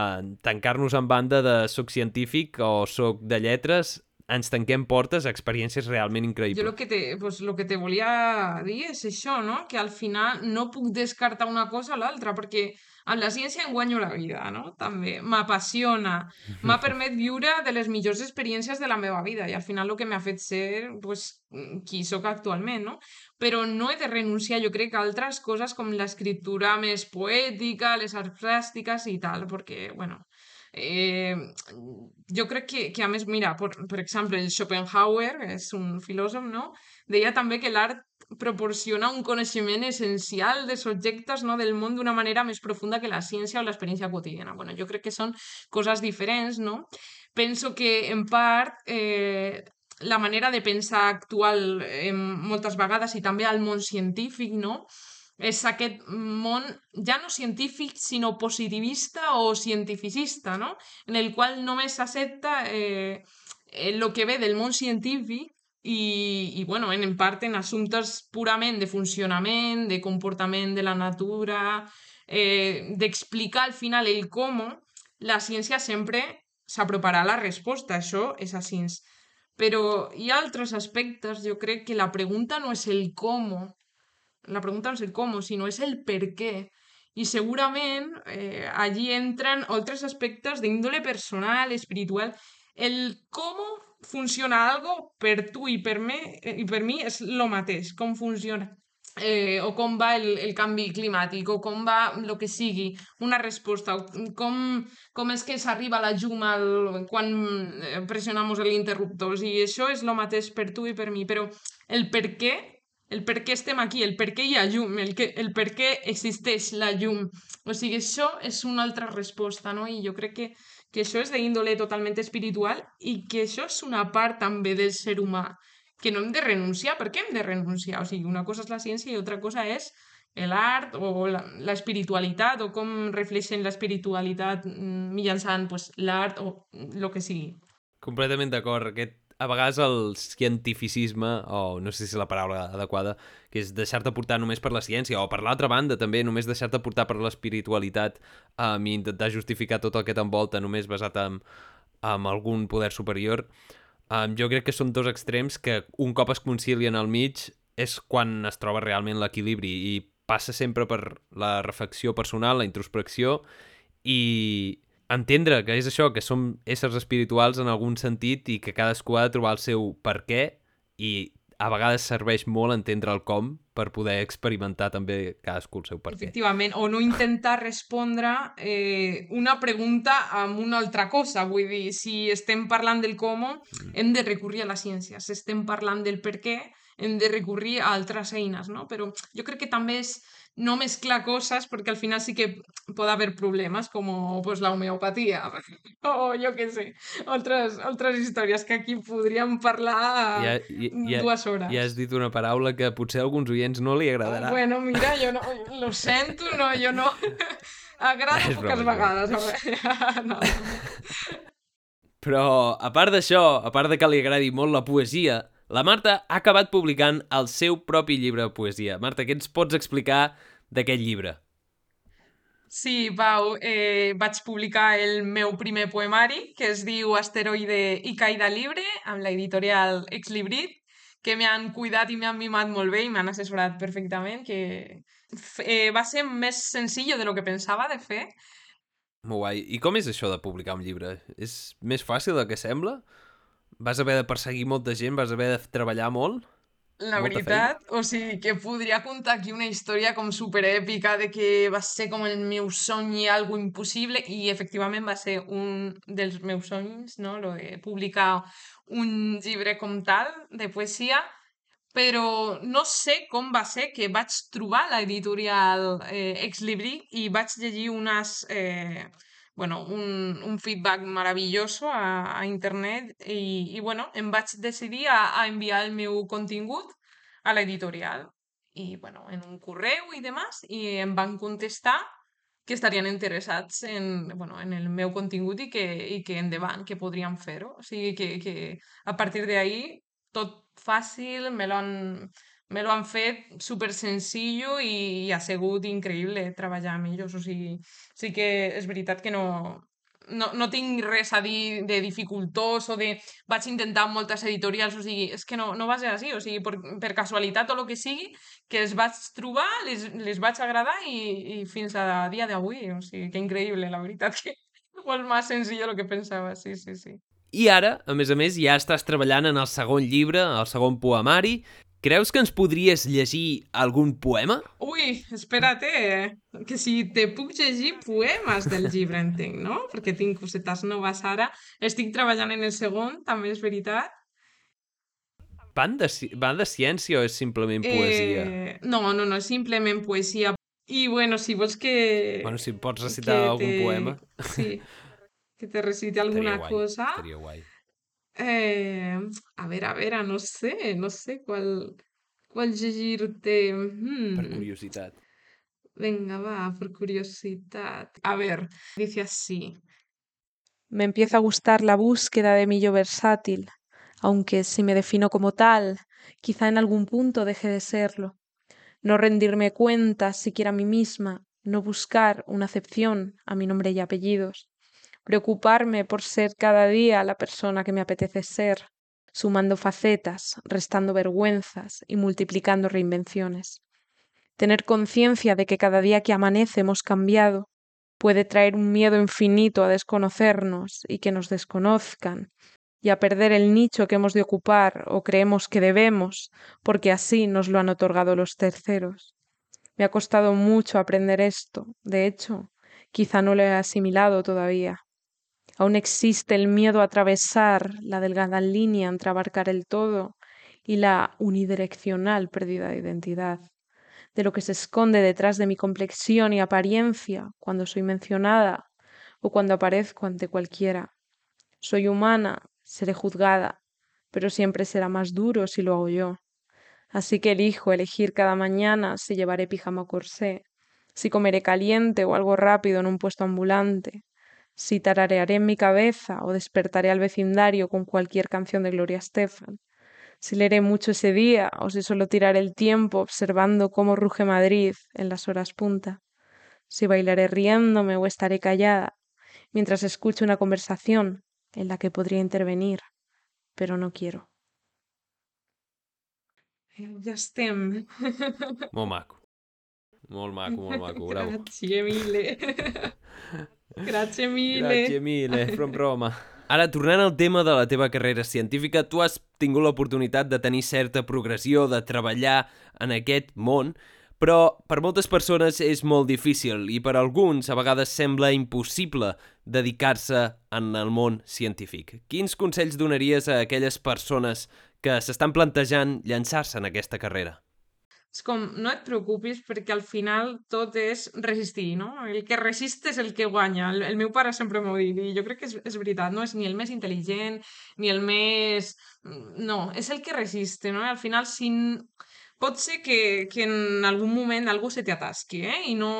S2: tancar-nos en banda de soc científic o soc de lletres, ens tanquem portes a experiències realment increïbles.
S1: Jo el que, te, pues, lo que te volia dir és això, no? que al final no puc descartar una cosa o l'altra, perquè amb la ciència em guanyo la vida, no? També. M'apassiona. *laughs* M'ha permet viure de les millors experiències de la meva vida i al final el que m'ha fet ser pues, qui sóc actualment, no? Però no he de renunciar, jo crec, a altres coses com l'escriptura més poètica, les arts plàstiques i tal, perquè, bueno, Eh, jo crec que, que a més, mira, per, per exemple, el Schopenhauer, és un filòsof, no? deia també que l'art proporciona un coneixement essencial dels objectes no, del món d'una manera més profunda que la ciència o l'experiència quotidiana. Bueno, jo crec que són coses diferents, no? Penso que, en part, eh, la manera de pensar actual eh, moltes vegades i també al món científic, no? És aquest món ja no científic, sinó positivista o cientificista, no? en el qual només s'accepta eh, que ve del món científic i, i bueno, en, en part en assumptes purament de funcionament, de comportament de la natura, eh, d'explicar al final el com, la ciència sempre s'aproparà a la resposta, això és així. Però hi ha altres aspectes, jo crec que la pregunta no és el com, la pregunta no és el com, sinó és el per què. I segurament eh, allí entren altres aspectes d'índole personal, espiritual. El com funciona algo per tu i per, mi, eh, i per mi és el mateix, com funciona. Eh, o com va el, el canvi climàtic, o com va el que sigui, una resposta, o com, com és que s'arriba la llum al, quan eh, pressionamos l'interruptor. I això és el mateix per tu i per mi, però el per què el per què estem aquí, el per què hi ha llum, el, que, el per què existeix la llum. O sigui, això és una altra resposta, no? I jo crec que, que això és d'índole totalment espiritual i que això és una part també del ser humà que no hem de renunciar. Per què hem de renunciar? O sigui, una cosa és la ciència i altra cosa és l'art o l'espiritualitat o com reflexen l'espiritualitat mm, mitjançant pues, l'art o el que sigui.
S2: Completament d'acord. Aquest a vegades el cientificisme, o no sé si és la paraula adequada, que és deixar-te portar només per la ciència, o per l'altra banda també, només deixar-te portar per l'espiritualitat um, i intentar justificar tot el que t'envolta només basat en, en algun poder superior, um, jo crec que són dos extrems que un cop es concilien al mig és quan es troba realment l'equilibri i passa sempre per la reflexió personal, la introspecció i, entendre que és això, que som éssers espirituals en algun sentit i que cadascú ha de trobar el seu per què i a vegades serveix molt entendre el com per poder experimentar també cadascú el seu per què.
S1: Efectivament, o no intentar respondre eh, una pregunta amb una altra cosa. Vull dir, si estem parlant del com, hem de recurrir a la ciència. Si estem parlant del per què, hem de recurrir a altres eines, no? Però jo crec que també és no mezcla cosas porque al final sí que puede haber problemas como pues la homeopatía *laughs* o yo qué sé, otras, otras històries que aquí podríem parlar ja, ja, dues hores.
S2: Ja has dit una paraula que potser a alguns oients no li agradarà.
S1: Bueno, mira, jo no, lo sento, no, jo no... *laughs* Agrada és poques broma, vegades. *laughs* no.
S2: Però, a part d'això, a part de que li agradi molt la poesia, la Marta ha acabat publicant el seu propi llibre de poesia. Marta, què ens pots explicar d'aquest llibre?
S1: Sí, Pau, eh, vaig publicar el meu primer poemari, que es diu Asteroide i caïda libre, amb l'editorial Exlibrit, que m'han cuidat i m'han mimat molt bé i m'han assessorat perfectament, que eh, va ser més senzill de lo que pensava de fer.
S2: Molt guai. I com és això de publicar un llibre? És més fàcil del que sembla? Vas haver de perseguir molta gent? Vas haver de treballar molt?
S1: La Molta veritat, feina. o sigui, que podria contar aquí una història com superèpica de que va ser com el meu somni algo impossible i efectivament va ser un dels meus somnis, no? Lo de publicar un llibre com tal de poesia, però no sé com va ser que vaig trobar l'editorial eh, Ex Libri i vaig llegir unes... Eh, bueno, un, un feedback maravilloso a, a internet i, i bueno, em vaig decidir a, a enviar el meu contingut a l'editorial. I, bueno, en un correu i demás, i em van contestar que estarien interessats en, bueno, en el meu contingut i que, i que endavant, que podríem fer-ho. O sigui, que, que a partir d'ahir tot fàcil, me lo han, me lo han fet super senzill i, i ha sigut increïble treballar amb ells. O sigui, sí que és veritat que no, no, no tinc res a dir de dificultós o de vaig intentar moltes editorials, o sigui, és que no, no va ser així, o sigui, per, per casualitat o el que sigui, que els vaig trobar, les, les vaig agradar i, i fins a dia d'avui, o sigui, que increïble, la veritat, que *laughs* molt més senzill el que pensava, sí, sí, sí.
S2: I ara, a més a més, ja estàs treballant en el segon llibre, el segon poemari, Creus que ens podries llegir algun poema?
S1: Ui, espera't, eh? que si te puc llegir poemes del llibre, entenc, no? Perquè tinc cosetes noves ara. Estic treballant en el segon, també és veritat.
S2: Van de, van de ciència o és simplement poesia?
S1: Eh, no, no, no, és simplement poesia. I, bueno, si vols que...
S2: Bueno, si pots recitar algun te... poema.
S1: Sí, que te recite *laughs* alguna
S2: guai,
S1: cosa.
S2: Estaria guai.
S1: Eh, a ver, a ver, no sé, no sé cuál, cuál llegirte.
S2: Per hmm. curiositat.
S1: Venga, va, por curiosidad. A ver, dice así. Me empieza a gustar la búsqueda de mi yo versátil, aunque si me defino como tal, quizá en algún punto deje de serlo. No rendirme cuenta siquiera a mí misma, no buscar una acepción a mi nombre y apellidos preocuparme por ser cada día la persona que me apetece ser, sumando facetas, restando vergüenzas y multiplicando reinvenciones. Tener conciencia de que cada día que amanece hemos cambiado puede traer un miedo infinito a desconocernos y que nos desconozcan, y a perder el nicho que hemos de ocupar o creemos que debemos, porque así nos lo han otorgado los terceros. Me ha costado mucho aprender esto, de hecho, quizá no lo he asimilado todavía. Aún existe el miedo a atravesar la delgada línea entre abarcar el todo y la unidireccional pérdida de identidad, de lo que se esconde detrás de mi complexión y apariencia cuando soy mencionada o cuando aparezco ante cualquiera. Soy humana, seré juzgada, pero siempre será más duro si lo hago yo. Así que elijo elegir cada mañana si llevaré pijama o corsé, si comeré caliente o algo rápido en un puesto ambulante, si tararearé en mi cabeza o despertaré al vecindario con cualquier canción de Gloria Estefan, si leeré mucho ese día o si solo tiraré el tiempo observando cómo ruge Madrid en las horas punta, si bailaré riéndome o estaré callada mientras escucho una conversación en la que podría intervenir, pero no quiero. Ja estem. *laughs*
S2: Molt maco. Molt maco, molt maco, bravo.
S1: Gràcies, mille. *laughs* Gràcies mille.
S2: Gràcies mille, from Roma. Ara, tornant al tema de la teva carrera científica, tu has tingut l'oportunitat de tenir certa progressió, de treballar en aquest món, però per moltes persones és molt difícil i per alguns a vegades sembla impossible dedicar-se en el món científic. Quins consells donaries a aquelles persones que s'estan plantejant llançar-se en aquesta carrera?
S1: És com, no et preocupis perquè al final tot és resistir, no? El que resiste és el que guanya. El, el meu pare sempre m'ho dit i jo crec que és, és veritat, no és ni el més intel·ligent ni el més... No, és el que resiste, no? Al final, si... Pot ser que, que en algun moment algú se t'atasqui, eh? I no,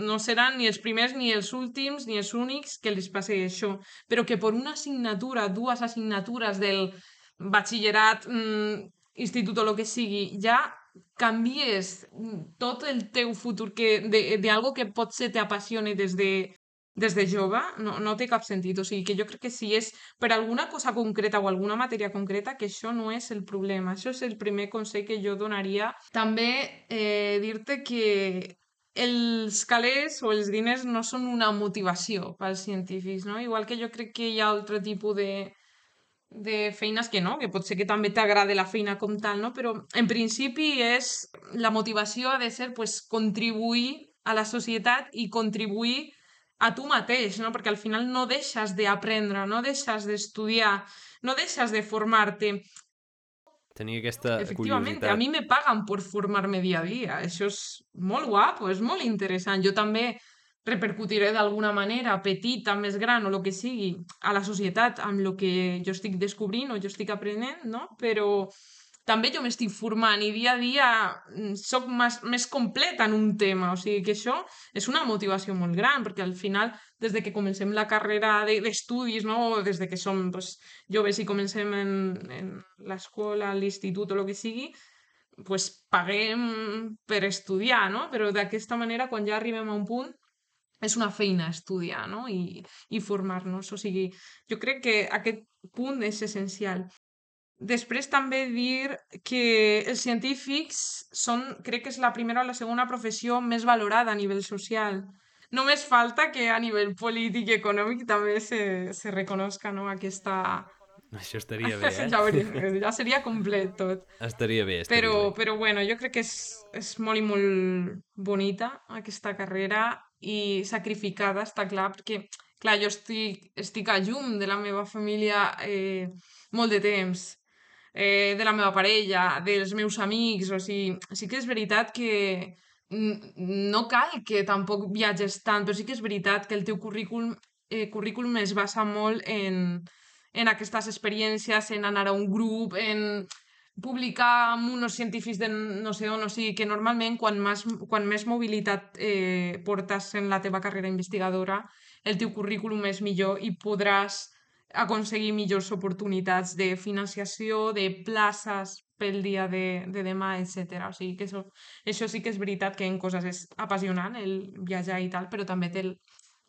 S1: no seran ni els primers, ni els últims, ni els únics que els passi això. Però que per una assignatura, dues assignatures del batxillerat, mm, institut o el que sigui, ja canvies tot el teu futur que, de, de algo que potser t'apassione des de, des de jove, no, no té cap sentit. O sigui, que jo crec que si és per alguna cosa concreta o alguna matèria concreta, que això no és el problema. Això és el primer consell que jo donaria. També eh, dir-te que els calés o els diners no són una motivació pels científics, no? Igual que jo crec que hi ha altre tipus de, de feines que no, que pot ser que també t'agrade la feina com tal, no? però en principi és la motivació ha de ser pues, contribuir a la societat i contribuir a tu mateix, no? perquè al final no deixes d'aprendre, no deixes d'estudiar, no deixes de formar-te.
S2: Tenia aquesta
S1: Efectivament,
S2: curiositat.
S1: a mi me paguen per formar-me dia a dia. Això és molt guapo, és molt interessant. Jo també repercutiré d'alguna manera, petita, més gran o el que sigui, a la societat amb el que jo estic descobrint o jo estic aprenent, no? Però també jo m'estic formant i dia a dia mm, sóc més, més completa en un tema, o sigui que això és una motivació molt gran, perquè al final, des de que comencem la carrera d'estudis, no? o des de que som pues, joves i comencem en, en l'escola, l'institut o el que sigui, pues, paguem per estudiar, no? Però d'aquesta manera, quan ja arribem a un punt, és una feina estudiar no? I, i formar-nos. O sigui, jo crec que aquest punt és essencial. Després també dir que els científics són, crec que és la primera o la segona professió més valorada a nivell social. Només falta que a nivell polític i econòmic també se, se reconozca no? aquesta...
S2: Això estaria bé, *laughs* eh?
S1: ja, ja seria complet tot.
S2: Estaria bé, estaria
S1: però,
S2: bé.
S1: Però bueno, jo crec que és, és molt i molt bonita aquesta carrera i sacrificada, està clar, perquè clar, jo estic, estic a llum de la meva família eh, molt de temps eh, de la meva parella, dels meus amics, o sigui, sí que és veritat que no cal que tampoc viatges tant, però sí que és veritat que el teu currículum, eh, currículum es basa molt en, en aquestes experiències, en anar a un grup, en publicar amb uns científics de no sé on, o sigui que normalment quan més, quan més mobilitat eh, portes en la teva carrera investigadora, el teu currículum és millor i podràs aconseguir millors oportunitats de financiació, de places pel dia de, de demà, etc. O sigui que això, això sí que és veritat que en coses és apassionant el viatjar i tal, però també té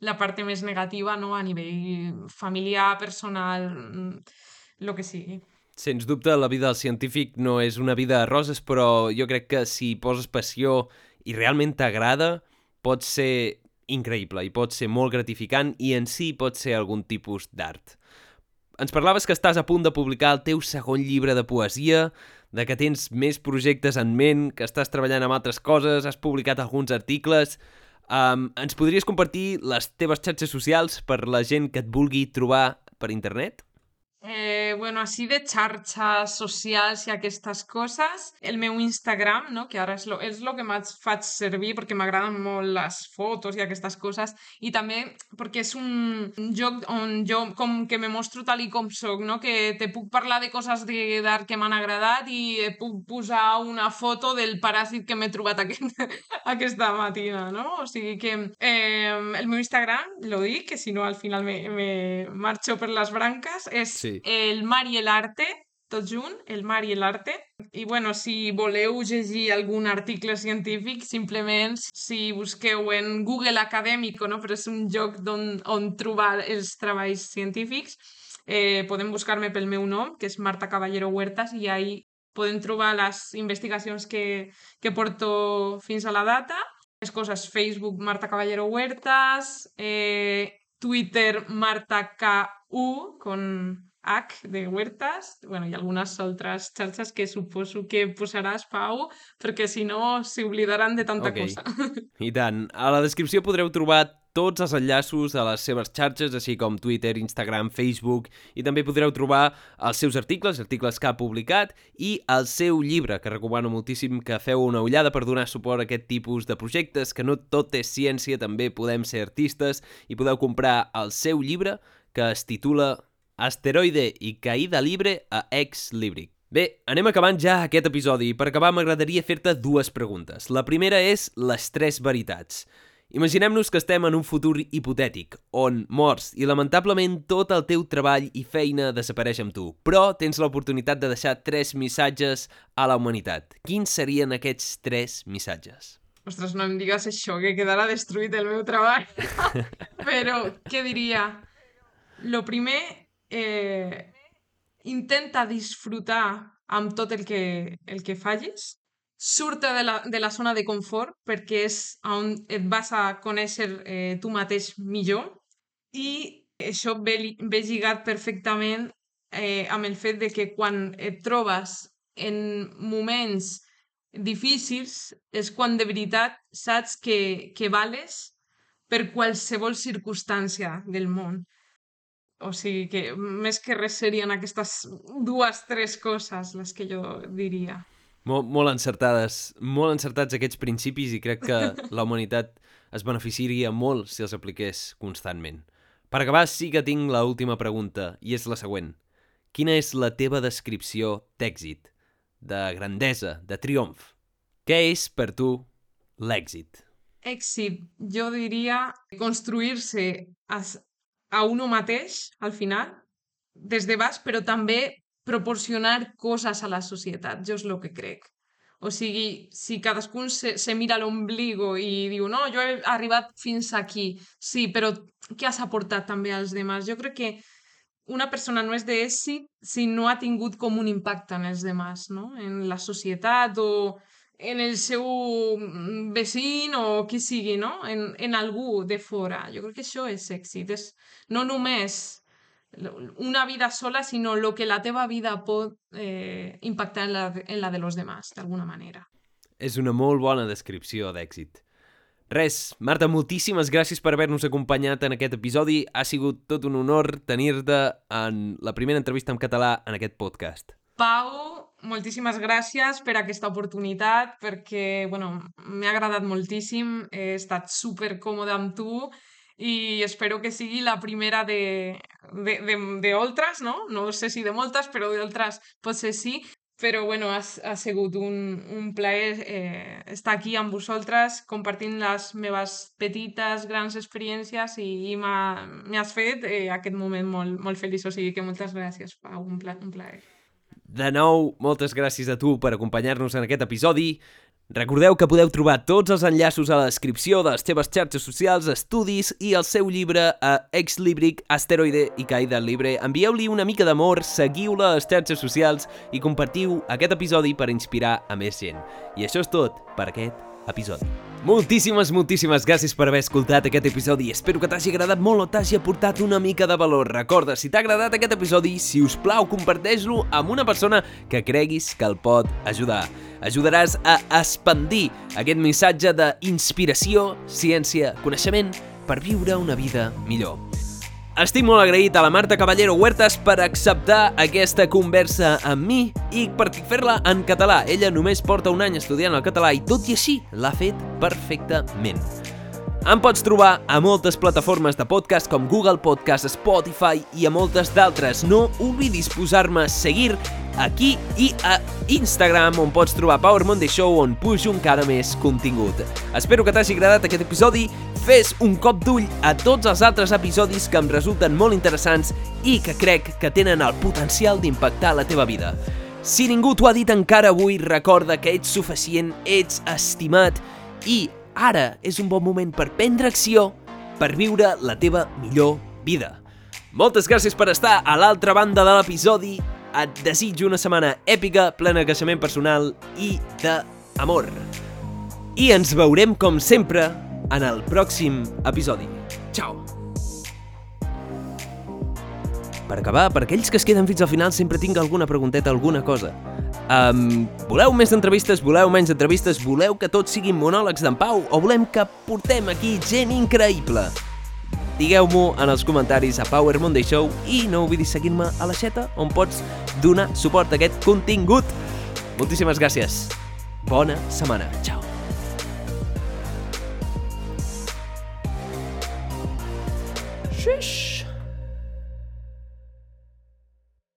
S1: la part més negativa no? a nivell familiar, personal, el mm, que sigui.
S2: Sens dubte, la vida del científic no és una vida de roses, però jo crec que si poses passió i realment t'agrada, pot ser increïble i pot ser molt gratificant i en si pot ser algun tipus d'art. Ens parlaves que estàs a punt de publicar el teu segon llibre de poesia, de que tens més projectes en ment, que estàs treballant amb altres coses, has publicat alguns articles... Um, ens podries compartir les teves xarxes socials per la gent que et vulgui trobar per internet?
S1: Eh, bueno, així de xarxes socials i aquestes coses, el meu Instagram, no? que ara és lo, és lo que més faig servir perquè m'agraden molt les fotos i aquestes coses i també perquè és un, joc on jo com que me mostro tal i com soc, no? que te puc parlar de coses d'art que m'han agradat i puc posar una foto del paràsit que m'he trobat aquest, *laughs* aquesta matina, no? O sigui que eh, el meu Instagram, lo dic, que si no al final me, me marxo per les branques, és sí el mar i l'arte, tot junt, el mar i l'arte. I bueno, si voleu llegir algun article científic, simplement si busqueu en Google Acadèmico, no? però és un lloc on, on trobar els treballs científics, eh, podem buscar-me pel meu nom, que és Marta Caballero Huertas, i ahí podem trobar les investigacions que, que porto fins a la data, les coses Facebook Marta Caballero Huertas, eh, Twitter Marta KU, con H de Huertas, bueno, i algunes altres xarxes que suposo que posaràs, Pau, perquè si no s'oblidaran de tanta okay. cosa. *laughs*
S2: I tant. A la descripció podreu trobar tots els enllaços a les seves xarxes, així com Twitter, Instagram, Facebook, i també podreu trobar els seus articles, articles que ha publicat, i el seu llibre, que recomano moltíssim que feu una ullada per donar suport a aquest tipus de projectes, que no tot és ciència, també podem ser artistes, i podeu comprar el seu llibre, que es titula Asteroide i Caïda Libre a Ex Libric. Bé, anem acabant ja aquest episodi i per acabar m'agradaria fer-te dues preguntes. La primera és les tres veritats. Imaginem-nos que estem en un futur hipotètic, on mors i lamentablement tot el teu treball i feina desapareix amb tu, però tens l'oportunitat de deixar tres missatges a la humanitat. Quins serien aquests tres missatges?
S1: Ostres, no em digues això, que quedarà destruït el meu treball. *laughs* però, què diria? Lo primer eh, intenta disfrutar amb tot el que, el que fallis, surta de la, de la zona de confort perquè és on et vas a conèixer eh, tu mateix millor i això ve, ve lligat perfectament eh, amb el fet de que quan et trobes en moments difícils és quan de veritat saps que, que vales per qualsevol circumstància del món. O sigui que més que res serien aquestes dues, tres coses les que jo diria.
S2: Molt, molt encertades, molt encertats aquests principis i crec que *laughs* la humanitat es beneficiaria molt si els apliqués constantment. Per acabar, sí que tinc l última pregunta, i és la següent. Quina és la teva descripció d'èxit? de grandesa, de triomf. Què és per tu l'èxit?
S1: Èxit, jo diria construir-se a, uno mateix, al final, des de baix, però també proporcionar coses a la societat. Jo és el que crec. O sigui, si cadascun se, se mira l'ombligo i diu, no, jo he arribat fins aquí, sí, però què has aportat també als demás? Jo crec que una persona no és d'èxit si no ha tingut com un impacte en els demás, no? En la societat o en el seu vecin o qui sigui, no? En, en algú de fora. Jo crec que això és èxit. És no només una vida sola, sinó el que la teva vida pot eh, impactar en la, en la de los demás, d'alguna manera.
S2: És una molt bona descripció d'èxit. Res, Marta, moltíssimes gràcies per haver-nos acompanyat en aquest episodi. Ha sigut tot un honor tenir-te en la primera entrevista en català en aquest podcast.
S1: Pau, moltíssimes gràcies per aquesta oportunitat, perquè bueno, m'ha agradat moltíssim, he estat super còmode amb tu i espero que sigui la primera de, de, de, de altres, no? No sé si de moltes, però d'altres potser sí. Però bueno, ha, ha sigut un, un plaer eh, estar aquí amb vosaltres compartint les meves petites, grans experiències i, i m'has fet eh, aquest moment molt, molt feliç. O sigui que moltes gràcies, Pau, un, pla, un plaer.
S2: De nou, moltes gràcies a tu per acompanyar-nos en aquest episodi. Recordeu que podeu trobar tots els enllaços a la descripció de les teves xarxes socials, estudis i el seu llibre a Exlibric, Asteroide i Caida Libre. Envieu-li una mica d'amor, seguiu-la a les xarxes socials i compartiu aquest episodi per inspirar a més gent. I això és tot per aquest episodi. Moltíssimes, moltíssimes gràcies per haver escoltat aquest episodi. Espero que t'hagi agradat molt o t'hagi aportat una mica de valor. Recorda, si t'ha agradat aquest episodi, si us plau, comparteix-lo amb una persona que creguis que el pot ajudar. Ajudaràs a expandir aquest missatge d'inspiració, ciència, coneixement per viure una vida millor. Estic molt agraït a la Marta Caballero Huertas per acceptar aquesta conversa amb mi i per fer-la en català. Ella només porta un any estudiant el català i tot i així l'ha fet perfectament. Em pots trobar a moltes plataformes de podcast com Google Podcast, Spotify i a moltes d'altres. No oblidis posar-me a seguir aquí i a Instagram on pots trobar Power Monday Show on pujo encara més contingut. Espero que t'hagi agradat aquest episodi fes un cop d'ull a tots els altres episodis que em resulten molt interessants i que crec que tenen el potencial d'impactar la teva vida. Si ningú t'ho ha dit encara avui, recorda que ets suficient, ets estimat i ara és un bon moment per prendre acció per viure la teva millor vida. Moltes gràcies per estar a l'altra banda de l'episodi. Et desitjo una setmana èpica, plena de creixement personal i d'amor. I ens veurem, com sempre, en el pròxim episodi. Ciao! Per acabar, per aquells que es queden fins al final, sempre tinc alguna pregunteta, alguna cosa. Um, voleu més entrevistes, voleu menys entrevistes, voleu que tots siguin monòlegs d'en Pau o volem que portem aquí gent increïble? Digueu-m'ho en els comentaris a Power Monday Show i no oblidis seguir-me a la xeta on pots donar suport a aquest contingut. Moltíssimes gràcies. Bona setmana. Ciao. Shush.